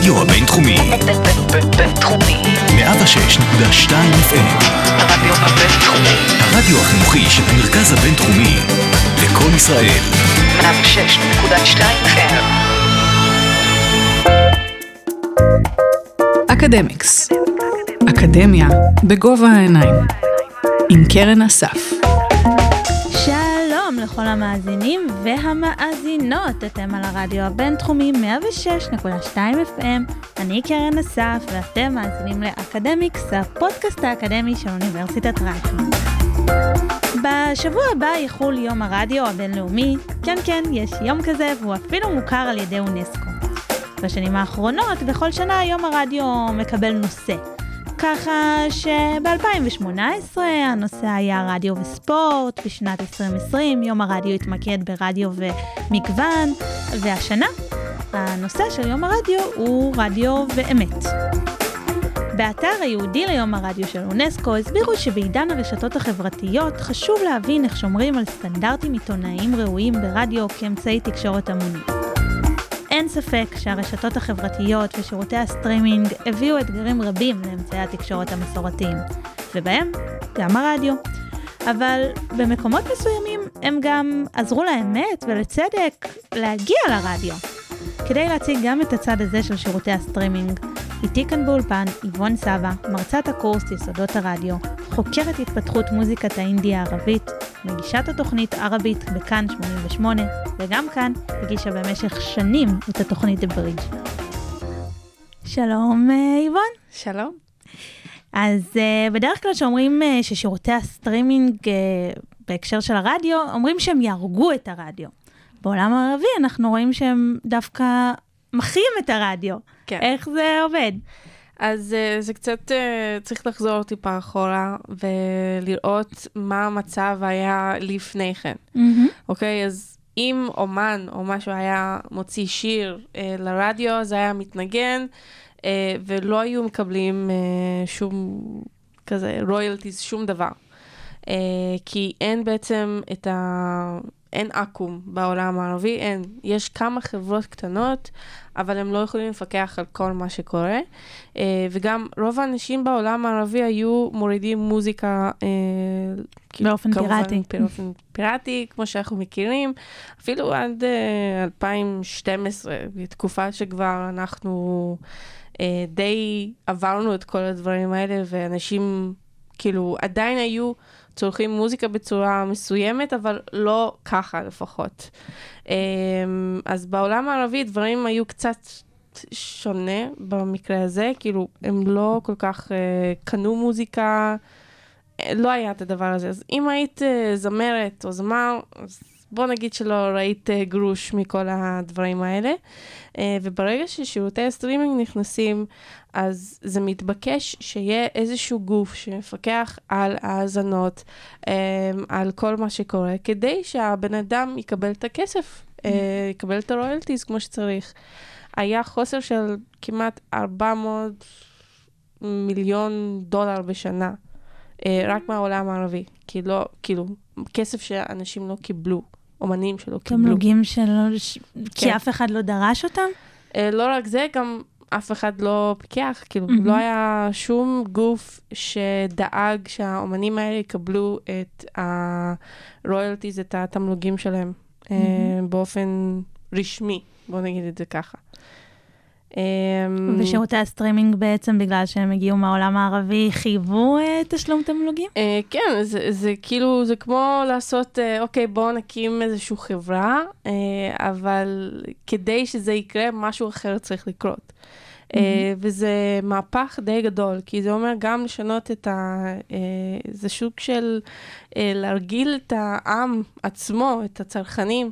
הרדיו הבינתחומי. בינתחומי. 106.2 FM. הרדיו הבינתחומי. הרדיו החינוכי של המרכז הבינתחומי. לקום ישראל. 106.2 FM. אקדמיקס. אקדמיה בגובה העיניים. עם קרן אסף. לכל המאזינים והמאזינות, אתם על הרדיו הבינתחומי 106.2 FM, אני קרן אסף ואתם מאזינים לאקדמיקס, הפודקאסט האקדמי של אוניברסיטת רייכמן. בשבוע הבא יחול יום הרדיו הבינלאומי, כן כן, יש יום כזה והוא אפילו מוכר על ידי אונסקו. בשנים האחרונות, בכל שנה יום הרדיו מקבל נושא. ככה שב-2018 הנושא היה רדיו וספורט, בשנת 2020 יום הרדיו התמקד ברדיו ומגוון, והשנה הנושא של יום הרדיו הוא רדיו ואמת. באתר הייעודי ליום הרדיו של אונסקו הסבירו שבעידן הרשתות החברתיות חשוב להבין איך שומרים על סטנדרטים עיתונאיים ראויים ברדיו כאמצעי תקשורת המוני. אין ספק שהרשתות החברתיות ושירותי הסטרימינג הביאו אתגרים רבים לאמצעי התקשורת המסורתיים, ובהם גם הרדיו. אבל במקומות מסוימים הם גם עזרו לאמת ולצדק להגיע לרדיו. כדי להציג גם את הצד הזה של שירותי הסטרימינג, איתי כאן באולפן איבון סבא, מרצת הקורס יסודות הרדיו, חוקרת התפתחות מוזיקת האינדי הערבית, מגישת התוכנית ערבית בכאן 88, וגם כאן הגישה במשך שנים את התוכנית Bridge. שלום אה, איבון. שלום. אז אה, בדרך כלל שאומרים אה, ששירותי הסטרימינג אה, בהקשר של הרדיו, אומרים שהם יהרגו את הרדיו. בעולם הערבי אנחנו רואים שהם דווקא מחיים את הרדיו. כן. איך זה עובד? אז אה, זה קצת, אה, צריך לחזור טיפה אחורה ולראות מה המצב היה לפני כן. אוקיי, אז אם אומן או משהו היה מוציא שיר אה, לרדיו, זה היה מתנגן, uh, ולא היו מקבלים uh, שום כזה רויאלטיז, שום דבר. Uh, כי אין בעצם את ה... אין אקו"ם בעולם הערבי, אין. יש כמה חברות קטנות, אבל הם לא יכולים לפקח על כל מה שקורה. Uh, וגם רוב האנשים בעולם הערבי היו מורידים מוזיקה... Uh, באופן כמובן, פיראטי. באופן פיראטי, כמו שאנחנו מכירים, אפילו עד uh, 2012, בתקופה שכבר אנחנו די עברנו את כל הדברים האלה, ואנשים כאילו עדיין היו צורכים מוזיקה בצורה מסוימת, אבל לא ככה לפחות. Um, אז בעולם הערבי דברים היו קצת שונה במקרה הזה, כאילו הם לא כל כך uh, קנו מוזיקה, אה, לא היה את הדבר הזה. אז אם היית uh, זמרת או זמר, אז בוא נגיד שלא ראית uh, גרוש מכל הדברים האלה. אה, וברגע ששירותי הסטרימינג נכנסים, אז זה מתבקש שיהיה איזשהו גוף שמפקח על האזנות, אממ, על כל מה שקורה, כדי שהבן אדם יקבל את הכסף, יקבל את ה royalties כמו שצריך. היה חוסר של כמעט 400 מיליון דולר בשנה, רק מהעולם הערבי. כי לא, כאילו, כסף שאנשים לא קיבלו, אומנים שלא קיבלו. תמלוגים שלא... ש- כי כן. אף אחד לא דרש אותם? אה, לא רק זה, גם אף אחד לא פיקח, כאילו, מהמם. לא היה שום גוף שדאג שהאומנים האלה יקבלו את ה royalties, את התמלוגים שלהם, אה, מהמם. באופן רשמי, בוא נגיד את זה ככה. אממ, ושירותי הסטרימינג בעצם, בגלל שהם הגיעו מהעולם הערבי, חייבו אה, תשלום תמלוגים? אה, כן, זה, זה כאילו, זה כמו לעשות, אה, אוקיי, בואו נקים איזושהי חברה, אבל כדי שזה יקרה, משהו אחר צריך לקרות. וזה מהפך די גדול, כי זה אומר גם לשנות את ה... זה שוק של להרגיל את העם עצמו, את הצרכנים,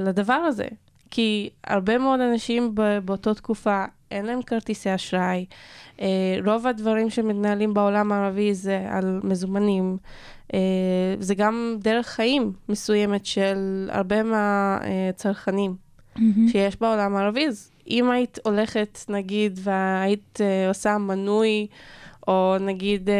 לדבר הזה. כי הרבה מאוד אנשים באותה תקופה, אין להם כרטיסי אשראי. אה, רוב הדברים שמתנהלים בעולם הערבי זה על מזומנים. אה, זה גם דרך חיים מסוימת של הרבה מהצרכנים שיש בעולם הערבי. אז אם היית הולכת, נגיד, והיית אה, עושה מנוי, או נגיד, אה,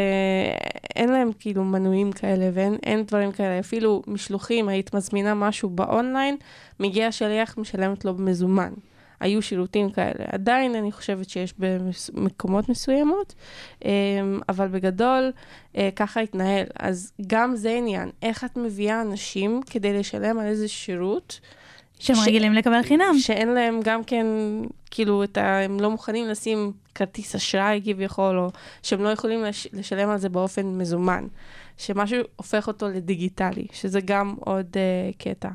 אין להם כאילו מנויים כאלה ואין אין דברים כאלה, אפילו משלוחים, היית מזמינה משהו באונליין, מגיע שליח, משלמת לו במזומן. היו שירותים כאלה. עדיין אני חושבת שיש במקומות מסוימות, אמ, אבל בגדול אה, ככה התנהל. אז גם זה עניין, איך את מביאה אנשים כדי לשלם על איזה שירות. שהם ש- רגילים לקבל חינם. שאין להם גם כן, כאילו, את ה... הם לא מוכנים לשים כרטיס אשראי כביכול, או שהם לא יכולים לש... לשלם על זה באופן מזומן. שמשהו הופך אותו לדיגיטלי, שזה גם עוד uh, קטע.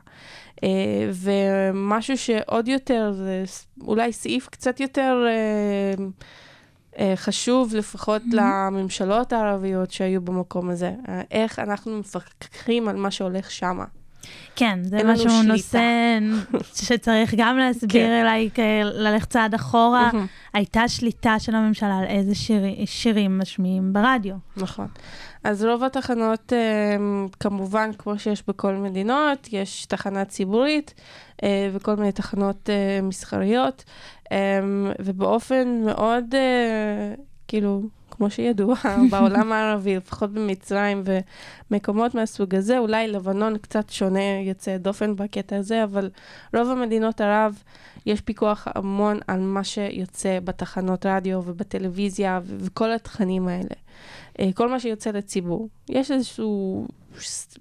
Uh, ומשהו שעוד יותר, זה אולי סעיף קצת יותר uh, uh, חשוב, לפחות mm-hmm. לממשלות הערביות שהיו במקום הזה. Uh, איך אנחנו מפקחים על מה שהולך שמה. כן, זה משהו. נושא שצריך גם להסביר כן. אליי, כ- ללכת צעד אחורה. הייתה שליטה של הממשלה על איזה שירי, שירים משמיעים ברדיו. נכון. אז רוב התחנות, אה, כמובן, כמו שיש בכל מדינות, יש תחנה ציבורית אה, וכל מיני תחנות אה, מסחריות, אה, ובאופן מאוד, אה, כאילו, כמו שידוע, בעולם הערבי, לפחות במצרים ומקומות מהסוג הזה, אולי לבנון קצת שונה, יוצא דופן בקטע הזה, אבל רוב המדינות ערב, יש פיקוח המון על מה שיוצא בתחנות רדיו ובטלוויזיה ו- וכל התכנים האלה. אה, כל מה שיוצא לציבור. יש איזשהו,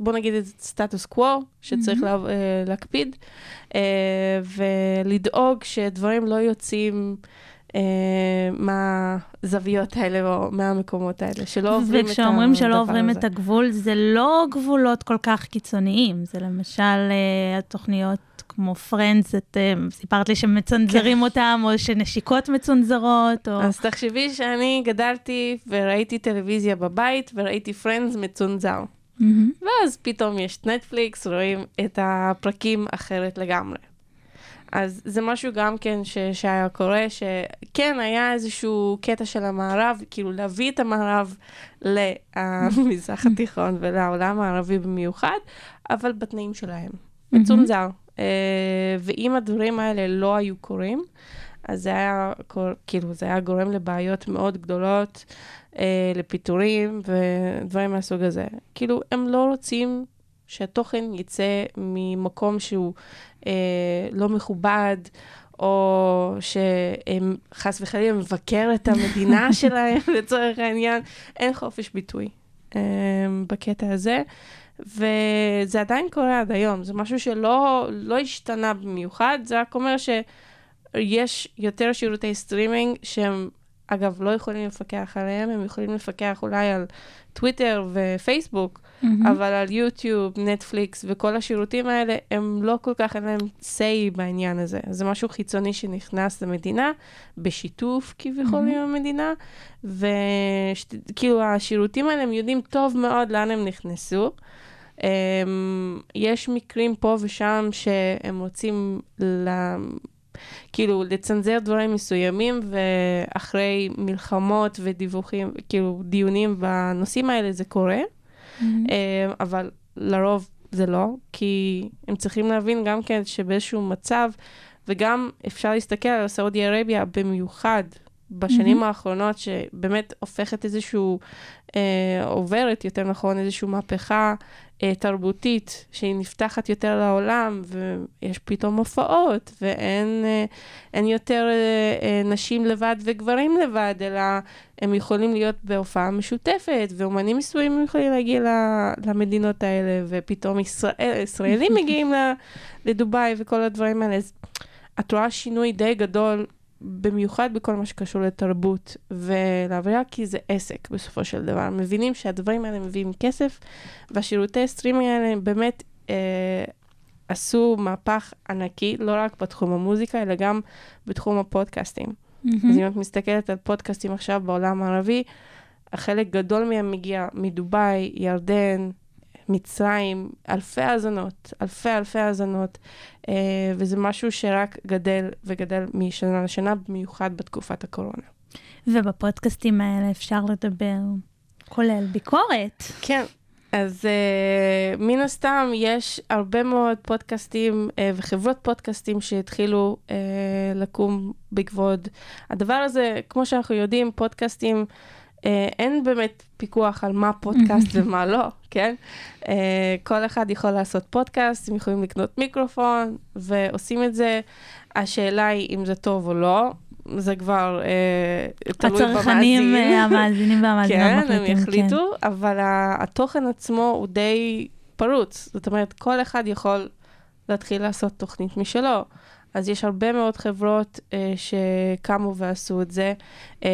בוא נגיד איזה סטטוס קוו שצריך לה, אה, להקפיד, אה, ולדאוג שדברים לא יוצאים מהזוויות האלה או מהמקומות האלה, שלא עוברים את הדבר הזה. וכשאומרים שלא עוברים את הגבול, זה לא גבולות כל כך קיצוניים. זה למשל אה, התוכניות כמו פרנדס, את אה, סיפרת לי שמצנזרים אותם, או שנשיקות מצונזרות, או... אז תחשבי שאני גדלתי וראיתי טלוויזיה בבית וראיתי פרנדס מצונזר. ואז פתאום יש נטפליקס, רואים את הפרקים אחרת לגמרי. אז זה משהו גם כן ש- שהיה קורה, שכן, היה איזשהו קטע של המערב, כאילו להביא את המערב למזרח התיכון ולעולם הערבי במיוחד, אבל בתנאים שלהם. מצונזר. אה, ואם הדברים האלה לא היו קורים, אז זה היה, קור- כאילו, זה היה גורם לבעיות מאוד גדולות, אה, לפיטורים ודברים מהסוג הזה. כאילו, הם לא רוצים שהתוכן יצא ממקום שהוא לא מכובד, או שהם חס וחלילה מבקר את המדינה שלהם, לצורך העניין. אין חופש ביטוי אה, בקטע הזה. וזה עדיין קורה עד היום, זה משהו שלא לא השתנה במיוחד, זה רק אומר שיש יותר שירותי סטרימינג שהם, אגב, לא יכולים לפקח עליהם, הם יכולים לפקח אולי על טוויטר ופייסבוק, מהמם. אבל על יוטיוב, נטפליקס וכל השירותים האלה, הם לא כל כך, אין להם say בעניין הזה. זה משהו חיצוני שנכנס למדינה, בשיתוף כביכול עם המדינה, וכאילו השירותים האלה, הם יודעים טוב מאוד לאן הם נכנסו. Um, יש מקרים פה ושם שהם רוצים ל... כאילו לצנזר דברים מסוימים, ואחרי מלחמות ודיווחים, כאילו דיונים בנושאים האלה זה קורה. מהמם. אה, אבל לרוב זה לא, כי הם צריכים להבין גם כן שבאיזשהו מצב, וגם אפשר להסתכל על סעודיה ערביה במיוחד בשנים מהמם. האחרונות, שבאמת הופכת איזשהו, אה, עוברת יותר נכון, איזושהי מהפכה אה, תרבותית, שהיא נפתחת יותר לעולם, ויש פתאום הופעות, ואין אה, יותר אה, אה, נשים לבד וגברים לבד, אלא הם יכולים להיות בהופעה משותפת, ואומנים מסוימים יכולים להגיע למדינות האלה, ופתאום ישראל, ישראלים מגיעים לדובאי וכל הדברים האלה. אז את רואה שינוי די גדול, במיוחד בכל מה שקשור לתרבות ולעבודה, כי זה עסק בסופו של דבר. מבינים שהדברים האלה מביאים כסף, והשירותי סטרימינג האלה באמת אה, עשו מהפך ענקי, לא רק בתחום המוזיקה, אלא גם בתחום הפודקאסטים. מהמם. אז אם את מסתכלת על פודקאסטים עכשיו בעולם הערבי, חלק גדול מהם מגיע מדובאי, ירדן, מצרים, אלפי האזנות, אלפי אלפי האזנות, אה, וזה משהו שרק גדל וגדל משנה לשנה, במיוחד בתקופת הקורונה. ובפודקאסטים האלה אפשר לדבר, כולל ביקורת. כן. אז uh, מן הסתם יש הרבה מאוד פודקאסטים uh, וחברות פודקאסטים שהתחילו uh, לקום בכבוד הדבר הזה, כמו שאנחנו יודעים, פודקאסטים אה, אין באמת פיקוח על מה פודקאסט ומה לא, כן? אה, כל אחד יכול לעשות פודקאסט, הם יכולים לקנות מיקרופון, ועושים את זה. השאלה היא אם זה טוב או לא, זה כבר אה, תלוי במאזין. הצרכנים, אה, המאזינים והמאזינות כן, מחליטים, הם יחליטו, אבל ה- התוכן עצמו הוא די פרוץ. זאת אומרת, כל אחד יכול להתחיל לעשות תוכנית משלו. אז יש הרבה מאוד חברות אה, שקמו ועשו את זה, אה,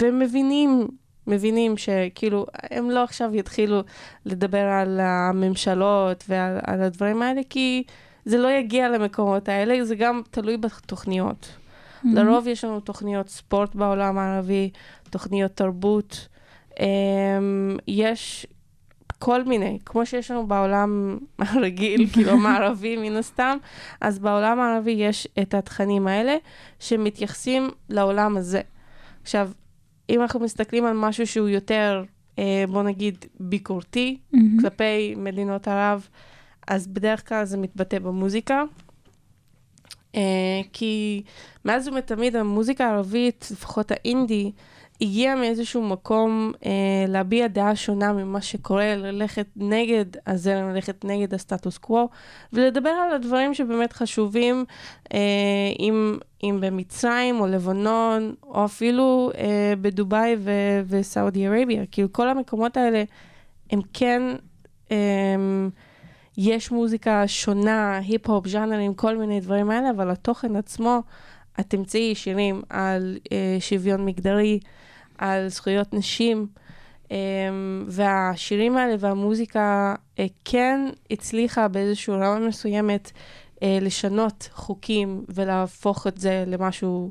ומבינים, מבינים שכאילו, הם לא עכשיו יתחילו לדבר על הממשלות ועל על הדברים האלה, כי זה לא יגיע למקומות האלה, זה גם תלוי בתוכניות. כן. לרוב יש לנו תוכניות ספורט בעולם הערבי, תוכניות תרבות. Um, יש כל מיני, כמו שיש לנו בעולם הרגיל, כאילו המערבי מן הסתם, אז בעולם הערבי יש את התכנים האלה שמתייחסים לעולם הזה. עכשיו, אם אנחנו מסתכלים על משהו שהוא יותר, אה, בוא נגיד, ביקורתי מהמם. כלפי מדינות ערב, אז בדרך כלל זה מתבטא במוזיקה. אה, כי מאז ומתמיד המוזיקה הערבית, לפחות האינדי, הגיעה מאיזשהו מקום אה, להביע דעה שונה ממה שקורה, ללכת נגד הזרם, ללכת נגד הסטטוס קוו, ולדבר על הדברים שבאמת חשובים, אה, אם, אם במצרים או לבנון, או אפילו אה, בדובאי ו- וסעודי ערביה. כאילו כל המקומות האלה הם כן... אה, יש מוזיקה שונה, היפ-הופ, ז'אנרים, כל מיני דברים האלה, אבל התוכן עצמו, את תמצאי שירים על אה, שוויון מגדרי, על זכויות נשים, אה, והשירים האלה והמוזיקה אה, כן הצליחה באיזושהי רמה מסוימת אה, לשנות חוקים ולהפוך את זה למשהו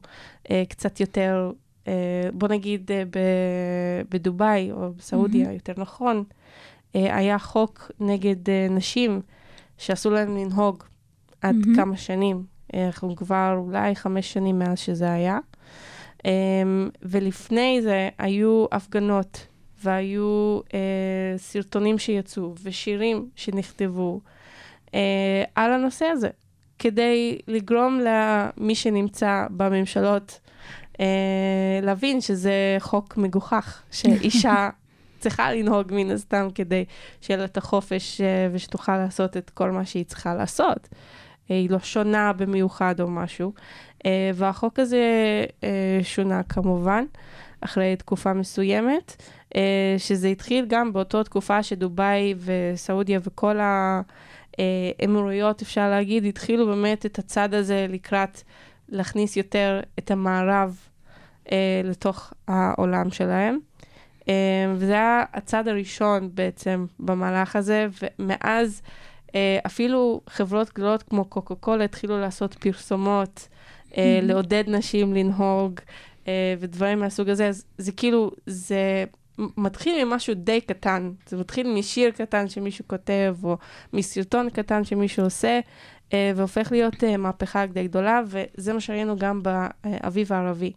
אה, קצת יותר, אה, בוא נגיד אה, ב- בדובאי או בסעודיה, מהמם. יותר נכון. אה, היה חוק נגד אה, נשים שאסור להם לנהוג עד מהמם. כמה שנים. אנחנו כבר אולי חמש שנים מאז שזה היה. אה, ולפני זה היו הפגנות והיו אה, סרטונים שיצאו ושירים שנכתבו אה, על הנושא הזה, כדי לגרום למי שנמצא בממשלות אה, להבין שזה חוק מגוחך, שאישה צריכה לנהוג מן הסתם כדי שיהיה לה את החופש אה, ושתוכל לעשות את כל מה שהיא צריכה לעשות. אה, היא לא שונה במיוחד או משהו. אה, והחוק הזה אה, שונה כמובן, אחרי תקופה מסוימת, שזה התחיל גם באותה תקופה שדובאי וסעודיה וכל האמירויות, אפשר להגיד, התחילו באמת את הצד הזה לקראת להכניס יותר את המערב לתוך העולם שלהם. וזה היה הצד הראשון בעצם במהלך הזה, ומאז אפילו חברות גדולות כמו קוקה קולה התחילו לעשות פרסומות, אה. לעודד נשים לנהוג אה, ודברים מהסוג הזה, אז זה כאילו, זה מתחיל ממשהו די קטן, זה מתחיל משיר קטן שמישהו כותב, או מסרטון קטן שמישהו עושה, אה, והופך להיות אה, מהפכה די גדולה, וזה מה שראינו גם באביב הערבי.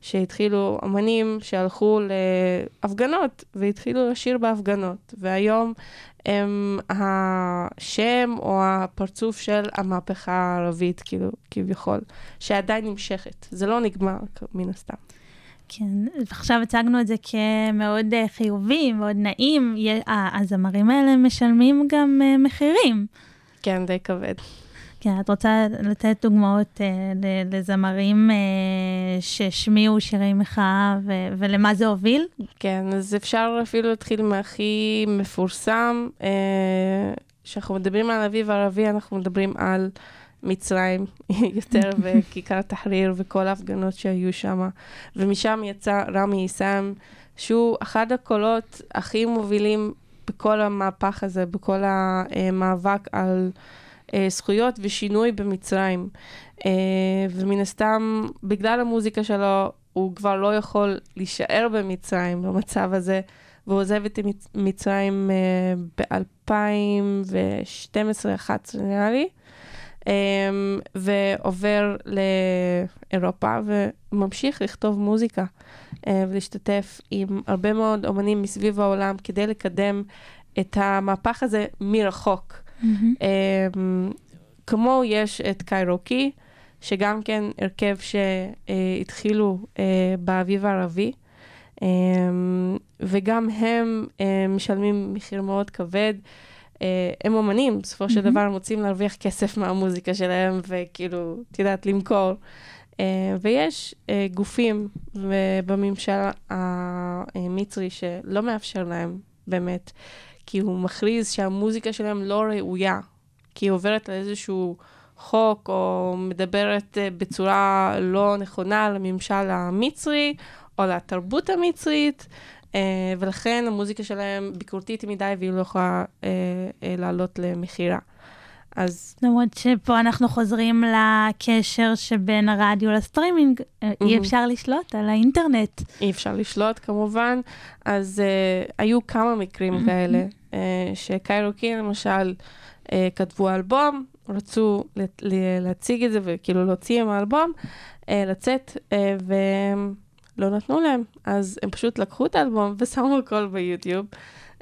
שהתחילו אמנים שהלכו להפגנות והתחילו לשיר בהפגנות, והיום הם השם או הפרצוף של המהפכה הערבית, כאילו, כביכול, שעדיין נמשכת. זה לא נגמר, מן הסתם. כן, עכשיו הצגנו את זה כמאוד אה, חיובי, מאוד נעים. הזמרים האלה משלמים גם אה, מחירים. כן, די כבד. כן, את רוצה לתת דוגמאות אה, לזמרים אה, שהשמיעו שירי מחאה ולמה זה הוביל? כן, אז אפשר אפילו להתחיל מהכי מפורסם. אה, כשאנחנו מדברים על אביב הערבי, אנחנו מדברים על מצרים יותר, וכיכר תחריר וכל ההפגנות שהיו שם. ומשם יצא רמי עיסאם, שהוא אחד הקולות הכי מובילים בכל המהפך הזה, בכל המאבק על אה, זכויות ושינוי במצרים. אה, ומן הסתם, בגלל המוזיקה שלו, הוא כבר לא יכול להישאר במצרים במצב הזה, והוא עוזב את מצ- מצרים ב-2012-2011 נראה לי, um, ועובר לאירופה וממשיך לכתוב מוזיקה uh, ולהשתתף עם הרבה מאוד אומנים מסביב העולם כדי לקדם את המהפך הזה מרחוק. אמ, כמוהו יש את קיירוקי, שגם כן הרכב שהתחילו אה, באביב הערבי, אמ, וגם הם אה, משלמים מחיר מאוד כבד. אה, הם אומנים, בסופו של מהמם. דבר הם רוצים להרוויח כסף מהמוזיקה שלהם, וכאילו, את יודעת, למכור. ויש גופים בממשל המצרי שלא מאפשר להם באמת, כי הוא מכריז שהמוזיקה שלהם לא ראויה, כי היא עוברת על איזשהו חוק או מדברת אה, בצורה לא נכונה לממשל המצרי או לתרבות המצרית, אה, ולכן המוזיקה שלהם ביקורתית מדי והיא לא יכולה אה, לעלות למכירה. אז למרות שפה אנחנו חוזרים לקשר שבין הרדיו לסטרימינג, אה, אי. אפשר לשלוט על האינטרנט. אי אפשר לשלוט כמובן, אז uh, היו כמה מקרים כאלה, uh, שקיירוקי למשל uh, כתבו אלבום, רצו ל- ל- להציג את זה וכאילו להוציא עם האלבום, אה, לצאת, אה, והם לא נתנו להם, אז הם פשוט לקחו את האלבום ושמו הכל ביוטיוב.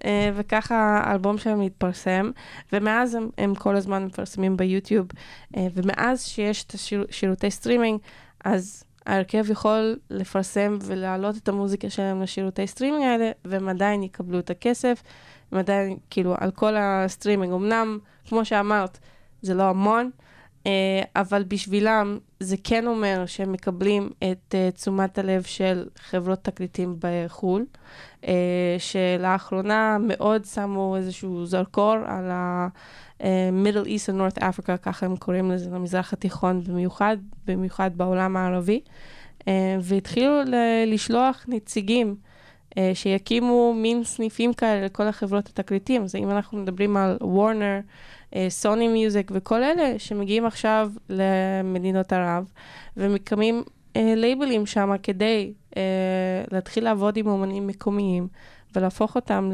אה, וככה האלבום שלהם התפרסם, ומאז הם, הם כל הזמן מפרסמים ביוטיוב, אה, ומאז שיש את השירותי סטרימינג, אז ההרכב יכול לפרסם ולהעלות את המוזיקה שלהם לשירותי סטרימינג האלה, והם עדיין יקבלו את הכסף, הם עדיין, כאילו, על כל הסטרימינג. אמנם, כמו שאמרת, זה לא המון, אה, אבל בשבילם זה כן אומר שהם מקבלים את אה, תשומת הלב של חברות תקליטים בחו"ל, אה, שלאחרונה מאוד שמו איזשהו זרקור על ה... אה, Middle East and North Africa, ככה הם קוראים לזה, למזרח התיכון במיוחד, במיוחד בעולם הערבי, אה, והתחילו לשלוח נציגים אה, שיקימו מין סניפים כאלה לכל החברות התקליטים. אז אם אנחנו מדברים על וורנר, סוני מיוזיק וכל אלה שמגיעים עכשיו למדינות ערב ומקמים אה, לייבלים שם כדי אה, להתחיל לעבוד עם אומנים מקומיים ולהפוך אותם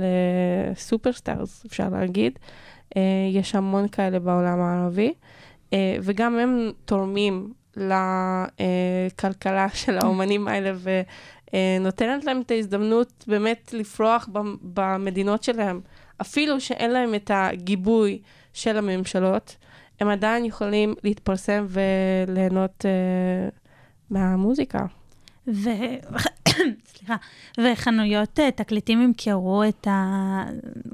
לסופרסטארס, אפשר להגיד. אה, יש המון כאלה בעולם הערבי, אה, וגם הם תורמים לכלכלה של האומנים האלה ונותנת להם את ההזדמנות באמת לפרוח במ- במדינות שלהם. אפילו שאין להם את הגיבוי של הממשלות, הם עדיין יכולים להתפרסם וליהנות אה, מהמוזיקה. ו... סליחה, וחנויות אה, תקליטים ימכרו את ה...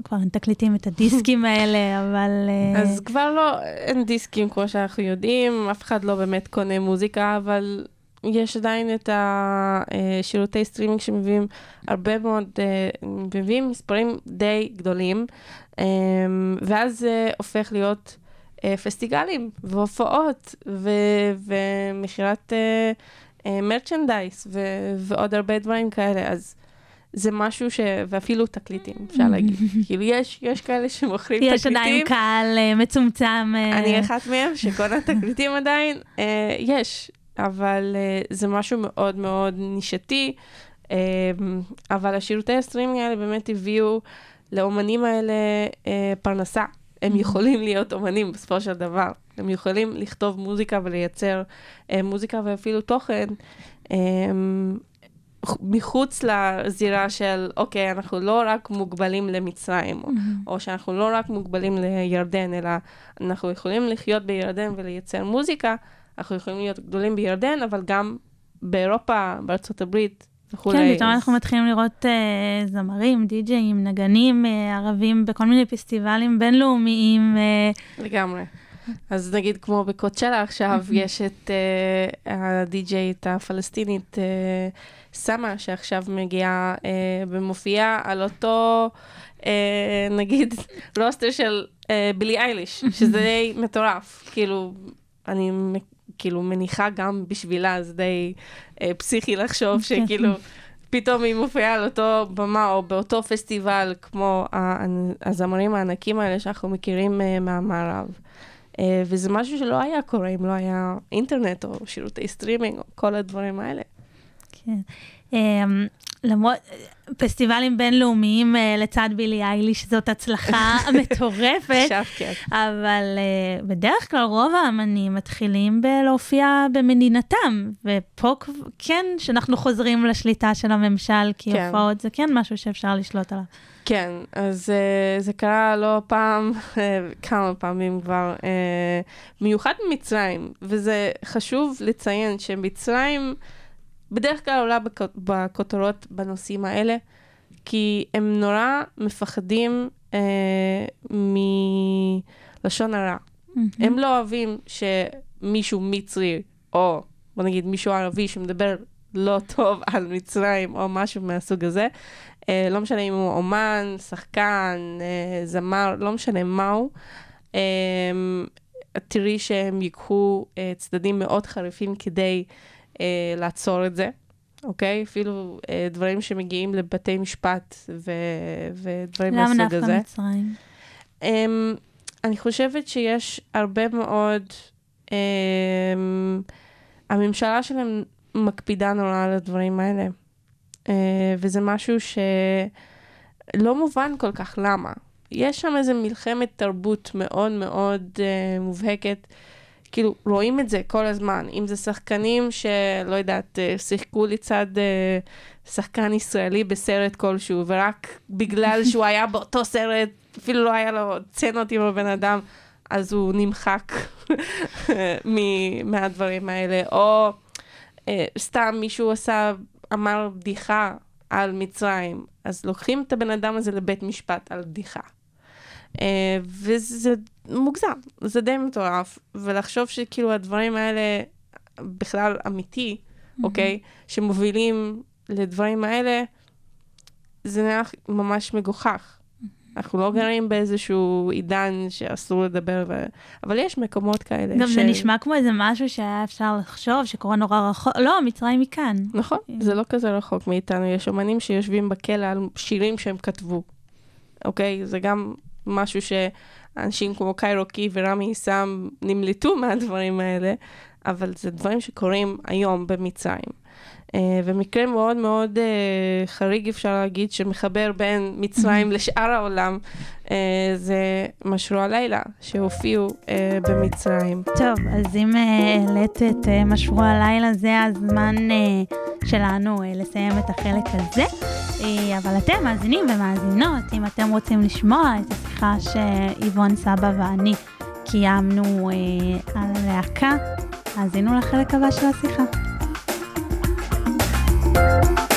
כבר אין תקליטים, את הדיסקים האלה, אבל... אה, אז כבר לא, אין דיסקים כמו שאנחנו יודעים, אף אחד לא באמת קונה מוזיקה, אבל יש עדיין את השירותי סטרימינג שמביאים הרבה מאוד, אה, מביאים מספרים די גדולים, אה, ואז זה הופך להיות אה, פסטיגלים והופעות ו- ומכירת מרצ'נדייס ועוד הרבה דברים כאלה, אז זה משהו ש... ואפילו תקליטים, אפשר להגיד. כאילו, יש, יש כאלה שמוכרים יש תקליטים. עדיין קהל אה, מצומצם. אה, אני אחת מהם שקונה תקליטים עדיין, אה, יש, אבל אה, זה משהו מאוד מאוד נישתי, אה, אבל השירותי הסטרימינג האלה באמת הביאו לאומנים האלה אה, פרנסה. הם יכולים להיות אומנים בסופו של דבר. הם יכולים לכתוב מוזיקה ולייצר אה, מוזיקה ואפילו תוכן. אה, מחוץ לזירה של, אוקיי, אנחנו לא רק מוגבלים למצרים, או, או שאנחנו לא רק מוגבלים לירדן, אלא אנחנו יכולים לחיות בירדן ולייצר מוזיקה, אנחנו יכולים להיות גדולים בירדן, אבל גם באירופה, בארצות הברית וכולי. כן, פתאום אנחנו מתחילים לראות אה, זמרים, די-ג'אים, נגנים אה, ערבים בכל מיני פסטיבלים בינלאומיים. אה, לגמרי. אז נגיד כמו בקוצ'לה עכשיו, יש את uh, הדי-ג'יית הפלסטינית uh, סמה, שעכשיו מגיעה uh, ומופיעה על אותו, אה, נגיד, roster של אה, בילי אייליש, שזה די מטורף. כאילו, אני כאילו מניחה גם בשבילה, זה די אה, פסיכי לחשוב שכאילו... פתאום היא מופיעה על אותו במה או באותו פסטיבל כמו הזמרים הענקים האלה שאנחנו מכירים אה, מהמערב. אה, וזה משהו שלא היה קורה אם לא היה אינטרנט או שירותי סטרימינג או כל הדברים האלה. כן. אמ, למרות, פסטיבלים בינלאומיים אה, לצד בילי אייליש זאת הצלחה מטורפת, עכשיו כן. אבל אה, בדרך כלל רוב האמנים מתחילים בלהופיע במדינתם, ופה כן שאנחנו חוזרים לשליטה של הממשל, כי כן. הופעות זה כן משהו שאפשר לשלוט עליו. כן, אז uh, זה קרה לא פעם, אה, כמה פעמים כבר, uh, במיוחד במצרים, וזה חשוב לציין שמצרים בדרך כלל עולה בכ- בכותרות בנושאים האלה, כי הם נורא מפחדים אה, מלשון הרע. הם לא אוהבים שמישהו מצרי, או בוא נגיד מישהו ערבי שמדבר לא טוב על מצרים, או משהו מהסוג הזה. אה, לא משנה אם הוא אומן, שחקן, אה, זמר, לא משנה מהו. אה, תראי שהם ייקחו אה, צדדים מאוד חריפים כדי לעצור את זה. אוקיי? אפילו אה, דברים שמגיעים לבתי משפט ו- ודברים למה מהסוג דווקא הזה. מצרים? Um, אני חושבת שיש הרבה מאוד, um, הממשלה שלהם מקפידה נורא על הדברים האלה. Uh, וזה משהו שלא מובן כל כך למה. יש שם איזה מלחמת תרבות מאוד מאוד uh, מובהקת. כאילו, רואים את זה כל הזמן. אם זה שחקנים שלא יודעת, אה, שיחקו לצד אה, שחקן ישראלי בסרט כלשהו, ורק בגלל שהוא היה באותו סרט, אפילו לא היה לו צנות עם הבן אדם, אז הוא נמחק מ- מהדברים האלה. או אה, סתם מישהו עשה, אמר בדיחה על מצרים, אז לוקחים את הבן אדם הזה לבית משפט על בדיחה. Uh, וזה מוגזם, זה די מטורף, ולחשוב שכאילו הדברים האלה בכלל אמיתי, אוקיי? שמובילים לדברים האלה, זה נראה ממש מגוחך. אנחנו לא גרים באיזשהו עידן שאסור לדבר, ו... אבל יש מקומות כאלה. גם זה נשמע כמו איזה משהו שהיה אפשר לחשוב שקורה נורא רחוק, לא, מצרים מכאן. נכון, זה לא כזה רחוק מאיתנו. יש אומנים שיושבים בכלא על שירים שהם כתבו, אוקיי? זה גם משהו שאנשים כמו קיירוקי ורמי סם נמלטו מהדברים האלה, אבל זה דברים שקורים היום במצרים. Uh, ומקרה מאוד מאוד uh, חריג אפשר להגיד, שמחבר בין מצרים לשאר העולם, uh, זה משרו הלילה, שהופיעו במצרים. טוב, אז אם אה, העלית את אה, משרו הלילה, זה הזמן אה, שלנו אה, לסיים את החלק הזה. אה, אבל אתם מאזינים ומאזינות, אם אתם רוצים לשמוע את השיחה שאיבון סבא ואני קיימנו אה, על הלהקה, האזינו לחלק הבא של השיחה. Música